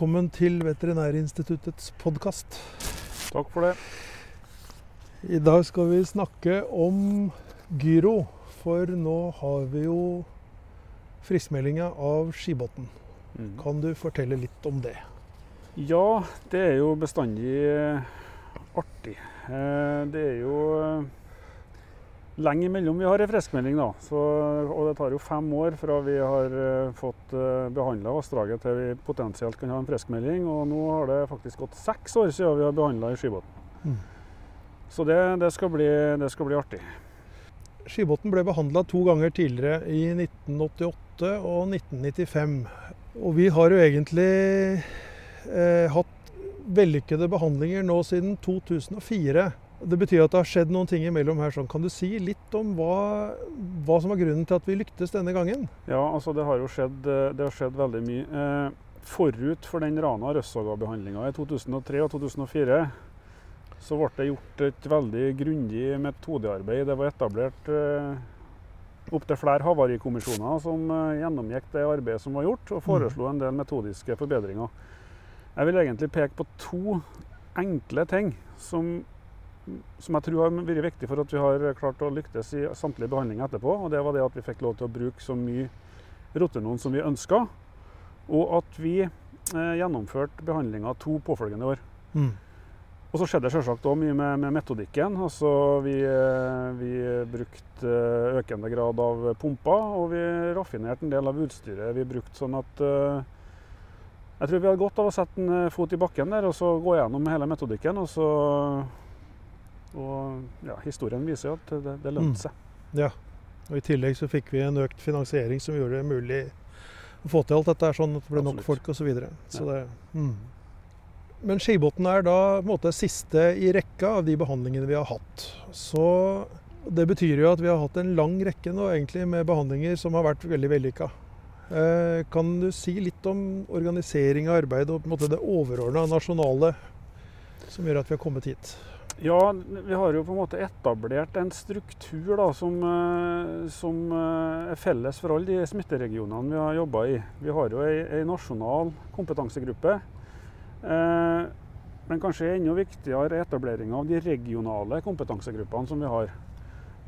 velkommen til Veterinærinstituttets podkast. Takk for det. I dag skal vi snakke om gyro, for nå har vi jo friskmeldinga av Skibotn. Mm. Kan du fortelle litt om det? Ja, det er jo bestandig artig. Eh, Det er jo eh, lenge imellom vi har en friskmelding, da. Så, og det tar jo fem år fra vi har eh, fått behandla vassdraget til vi potensielt kan ha en friskmelding. Og nå har det faktisk gått seks år siden vi har behandla i Skibotn. Mm. Så det, det, skal bli, det skal bli artig. Skibotn ble behandla to ganger tidligere, i 1988 og 1995. Og vi har jo egentlig eh, hatt vellykkede behandlinger nå siden 2004. Det betyr at det har skjedd noen ting imellom her. Sånn. Kan du si litt om hva, hva, som var grunnen til at vi lyktes denne gangen? Ja, altså det har jo skjedd, eh, har skjedd veldig mye. Eh, forut for den Rana Røssaga-behandlinga i 2003 og 2004 så ble det gjort et veldig grundig metodearbeid. Det var etablert eh, opptil flere havarikommisjoner som gjennomgikk det arbeidet som var gjort, og foreslo en del metodiske forbedringer. Jeg vil egentlig peke på to enkle ting som som jeg tror har vært viktig for at vi har klart å lyktes i samtlige behandlinger etterpå. og Det var det at vi fikk lov til å bruke så mye rotenon som vi ønska, og at vi eh, gjennomførte behandlinga to påfølgende år. Mm. Og så skjedde det selvsagt òg mye med, med, metodikken. Altså vi, eh, vi brukte eh, økende grad av pumper, og vi raffinerte en del av utstyret vi brukte sånn at uh, Jeg tror vi hadde godt av å sette en fot i bakken der og så gå gjennom hele metodikken. og så og ja, historien viser jo at det, det lønte Mm. seg. Ja. Og I tillegg så fikk vi en økt finansiering som gjorde det mulig å få til alt dette, sånn at det ble nok folk osv. Så videre. så Ja. det, mm. Men Skibotn er da på en måte siste i rekka av de behandlingene vi har hatt. Så det betyr jo at vi har hatt en lang rekke nå egentlig med behandlinger som har vært veldig vellykka. Eh, kan du si litt om organisering av arbeidet og på en måte det overordna nasjonale som gjør at vi har kommet hit? Ja, vi har jo på en måte etablert en struktur da, som, eh, som eh, er felles for alle de smitteregionene vi har jobba i. Vi har jo ei, nasjonal kompetansegruppe. Eh, men kanskje enda viktigere er etableringa av de regionale kompetansegruppene som vi har.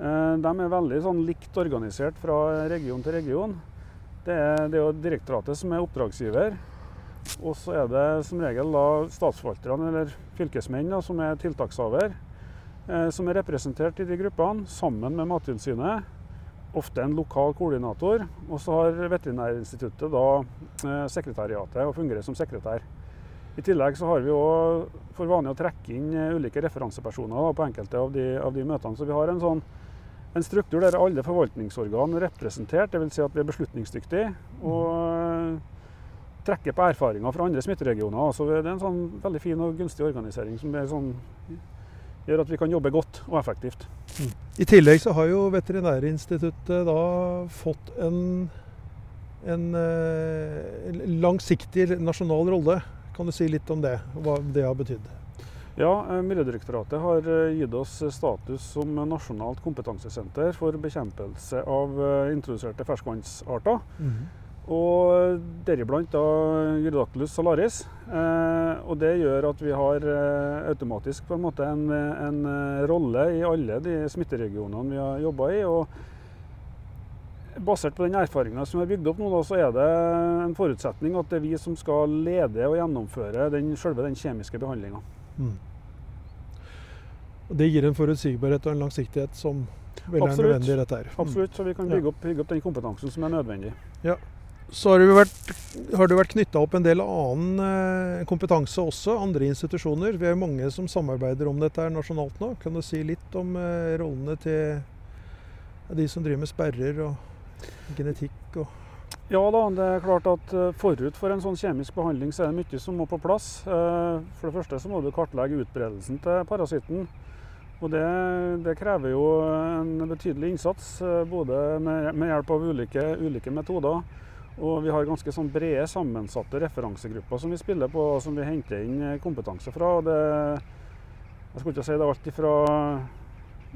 Eh, de er veldig sånn likt organisert fra region til region. Det er, det er jo direktoratet som er oppdragsgiver. Og så er det som regel da statsforvalterne eller fylkesmenn som er tiltakshaver, eh, som er representert i de gruppene, sammen med Mattilsynet. Ofte en lokal koordinator. Og så har Veterinærinstituttet da eh, sekretariatet og fungerer som sekretær. I tillegg så har vi òg for vane å trekke inn eh, ulike referansepersoner på enkelte av de, av de møtene. Så vi har en sånn en struktur der alle forvaltningsorgan er representert, dvs. Si at vi er beslutningsdyktige. Og trekker på erfaringer fra andre smitteregioner. Så det er en sånn veldig fin og gunstig organisering som sånn, gjør at vi kan jobbe godt og effektivt. I tillegg så har jo Veterinærinstituttet da fått en, en, eh, en langsiktig nasjonal rolle. Kan du si litt om det, hva det har betydd? Ja, eh, Miljødirektoratet har eh, gitt oss status som nasjonalt kompetansesenter for bekjempelse av introduserte ferskvannsarter. Og deriblant da Gyrodactylus salaris. Eh, og det gjør at vi har eh, automatisk på en måte en, en eh, rolle i alle de smitteregionene vi har jobba i. og Basert på den erfaringa som vi har bygd opp nå, da, så er det en forutsetning at det er vi som skal lede og gjennomføre den, selve den kjemiske behandlinga. Mm. Det gir en forutsigbarhet og en langsiktighet som vel er nødvendig i dette her. Mm. Absolutt, så vi kan bygge opp, bygge opp den kompetansen som er nødvendig. Så har du vært, har vært knytta opp en del annen eh, kompetanse også, andre institusjoner. Vi er mange som samarbeider om dette her nasjonalt nå. Kan du si litt om eh, rollene til de som driver med sperrer og genetikk og Ja da, det er klart at eh, forut for en sånn kjemisk behandling så er det mye som må på plass. For det første så må du kartlegge utbredelsen til parasitten. Og det, det krever jo en betydelig innsats, både med, med hjelp av ulike, ulike metoder. Og vi har ganske sånn brede, sammensatte referansegrupper som vi spiller på, og som vi henter inn eh, kompetanse fra. Og Det, jeg skulle ikke si det er alt fra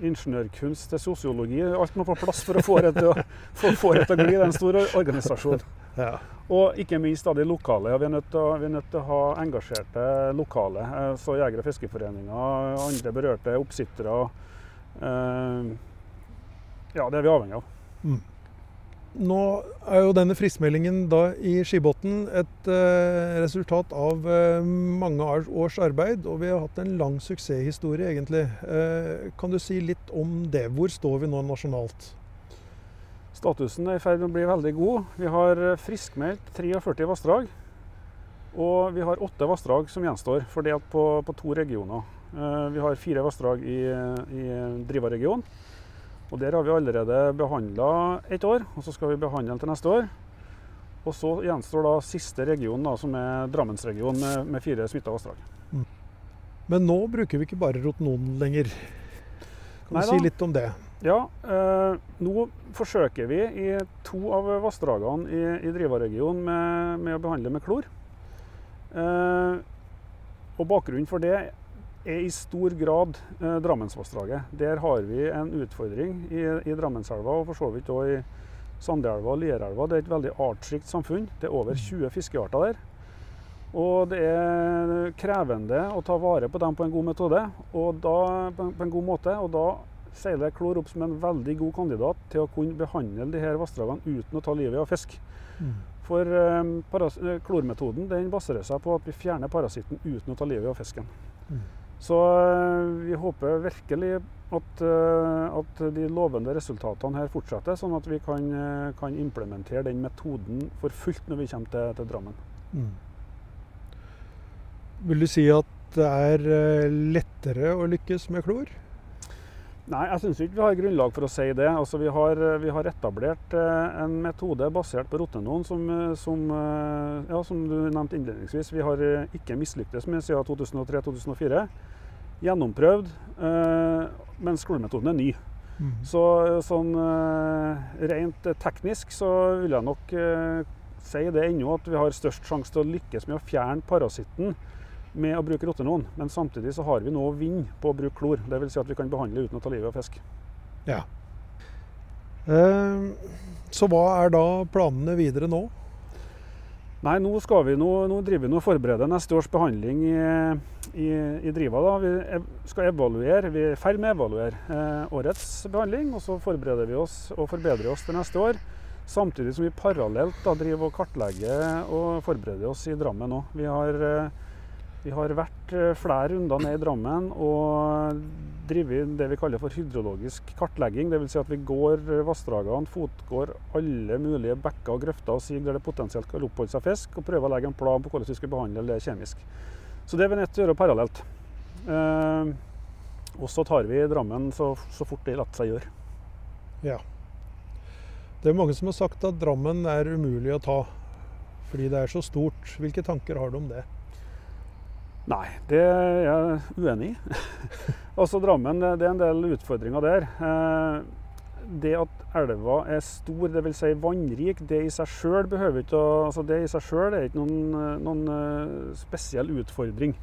ingeniørkunst til sosiologi. Alt må på plass for å få det til å, få, det til å gli. Det er en stor organisasjon. Ja. Og ikke minst da de lokale. Vi er nødt til vi er nødt til å ha engasjerte lokale. Eh, Så Jeger- og fiskeforeninger, andre berørte oppsittere. eh, Ja, det er vi avhengig av. Nå er jo denne friskmeldingen da i Skibotn et eh, resultat av eh, mange års- arbeid, og vi har hatt en lang suksesshistorie egentlig. Eh, kan du si litt om det? Hvor står vi nå nasjonalt? Statusen er i ferd med å bli veldig god. Vi har eh, friskmeldt 43 vassdrag. Og vi har åtte vassdrag som gjenstår, fordelt på, på to regioner. Eh, Vi har fire vassdrag i, i Driva-regionen. Og Der har vi allerede behandla ett år, og så skal vi behandle til neste år. Og så gjenstår da siste region, da, som er Drammensregionen, med, med fire smitta vassdrag. Men nå bruker vi ikke bare rotenon lenger. Kan Neida. du si litt om det? Ja, eh, nå forsøker vi i to av vassdragene i, i Driva-regionen med, med å behandle med klor. Eh, og bakgrunnen for det er i stor grad eh, Drammensvassdraget. Der har vi en utfordring i, i Drammenselva og for så vidt òg i Sandelva og Lierelva. Det er et veldig artsrikt samfunn. Det er over 20 fiskearter der. Og det er krevende å ta vare på dem på en god metode, og da, på en- god måte. Og da seiler klor opp som en veldig god kandidat til å kunne behandle de her vassdragene uten å ta livet av fisk. Mm. For eh, klormetoden den baserer seg på at vi fjerner parasitten uten å ta livet av fisken. Mm. Så eh, vi håper virkelig at, eh, at de lovende resultatene her fortsetter, sånn at vi kan, eh, kan implementere den metoden for fullt når vi kommer til, til Drammen. Mm. Vil du si at det er lettere å lykkes med klor? Nei, jeg syns ikke vi har grunnlag for å si det. Altså, vi, har, vi har etablert eh, en metode basert på rotenon som, eh, som, eh, ja, som du nevnte innledningsvis. Vi har ikke mislyktes med siden 2003-2004. Gjennomprøvd, mens klormetoden er ny. Mm. Så sånn rent teknisk så vil jeg nok si det ennå at vi har størst sjanse til å lykkes med å fjerne parasitten med å bruke rotenon. Men samtidig så har vi noe å vinne på å bruke klor. Dvs. Si at vi kan behandle uten å ta livet av fisk. Ja. Eh, så hva er da planene videre nå? Nei, nå, skal vi, nå, nå driver vi nå og forbereder neste års behandling i, i, i Driva. Da. Vi skal evaluere, vi er i ferd med å evaluere eh, årets behandling. Og så forbereder vi oss og forbedrer oss til neste år. Samtidig som vi parallelt da, driver og kartlegger og forbereder oss i Drammen òg. Vi, har, eh, vi har vært eh, flere runder ned i Drammen og drevet det vi kaller for hydrologisk kartlegging. Dvs. Si at vi går vassdragene, fotgår alle mulige bekker og grøfter og siger der det potensielt kan oppholde seg fisk, og prøver å legge en plan på hvordan vi skal behandle det kjemisk. Så det er vi nødt til å gjøre parallelt. Eh, og så tar vi Drammen så, så fort det lar seg gjøre. Ja. Det er mange som har sagt at Drammen er umulig å ta fordi det er så stort. Hvilke tanker har du om det? Nei, det er jeg uenig i. altså Drammen, det er en del utfordringer der. Eh, det at elva er stor, dvs. Si vannrik, det i seg sjøl behøver ikke å altså Det i seg sjøl er ikke noen, eh, noen eh, spesiell utfordring.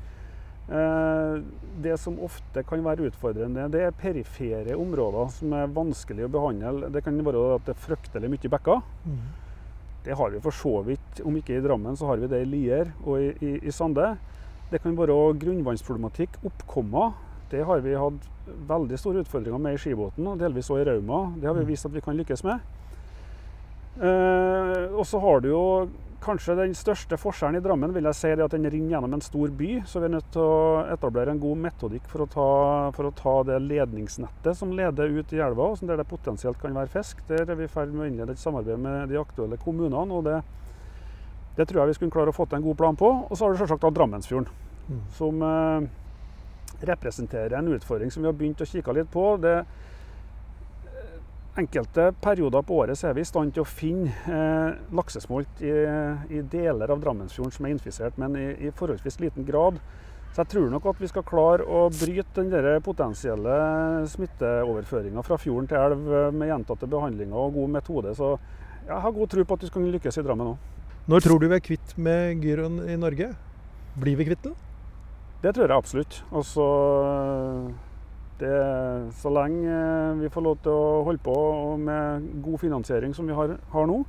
Det som ofte kan være utfordrende, det er perifere områder som er vanskelig å behandle. Det kan være at det er fryktelig mye bekker. Mm. Det har vi for så vidt, om ikke i Drammen, så har vi det i Lier og i, i, i Sande. Det kan være grunnvannsproblematikk, oppkommer. Det har vi hatt veldig store utfordringer med i Skibåten, og delvis også i Rauma. Det har vi vist at vi kan lykkes med. Eh, og så har du jo kanskje den største forskjellen i Drammen, vil jeg si, det at den renner gjennom en stor by. Så vi er nødt til å etablere en god metodikk for å ta, for å ta det ledningsnettet som leder ut i elva, og der det potensielt kan være fisk. Der er vi i ferd med å innlede et samarbeid med de aktuelle kommunene. og det, det tror jeg vi skulle klare å få til en god plan på. Og så har du selvsagt da Drammensfjorden, Mm. som eh, representerer en utfordring som vi har begynt å kikke litt på. Det, enkelte perioder på året så er vi i stand til å finne eh, laksesmolt i, i deler av Drammensfjorden som er infisert, men i, i forholdsvis liten grad. Så jeg tror nok at vi skal klare å bryte den der potensielle smitteoverføringa fra fjorden til elv eh, med gjentatte behandlinger og god metode. Så jeg har god tro på at vi skal lykkes i Drammen òg. Når tror du vi er kvitt med gyroen i Norge? Blir vi kvitt den? Det tror jeg absolutt. Altså, det, så lenge vi får lov til å holde på med god finansiering som vi har, har nå,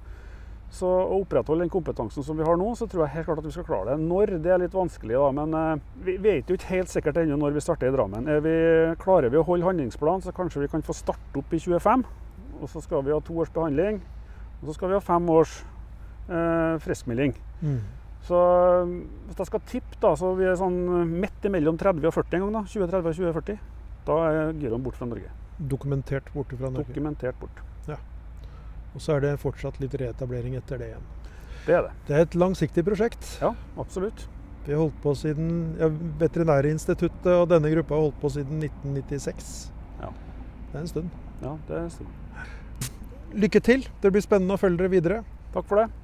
Så å opprettholde den kompetansen som vi har nå, så tror jeg helt klart at vi skal klare det. Når, det er litt vanskelig, da. Men eh, vi vet jo ikke helt sikkert ennå når vi starter i Drammen. Vi, klarer vi å holde handlingsplanen, så kanskje vi kan få starte opp i 25. Og så skal vi ha to års behandling. Og så skal vi ha fem års eh, friskmelding. Mm. Så eh, hvis jeg skal tippe, da, så vi er sånn midt imellom 30 og 40 en gang. da, 2030 og 2040. Da er gyroen borte fra Norge. Dokumentert borte fra Norge. Dokumentert bort. Ja. Og så er det fortsatt litt reetablering etter det igjen. Det er det. Det er et langsiktig prosjekt. Ja, absolutt. Vi har holdt på siden ja, Veterinærinstituttet og denne gruppa har holdt på siden 1996. Ja. Det er en stund. Ja, det er en stund. Lykke til. Det blir spennende å følge dere videre. Takk for det.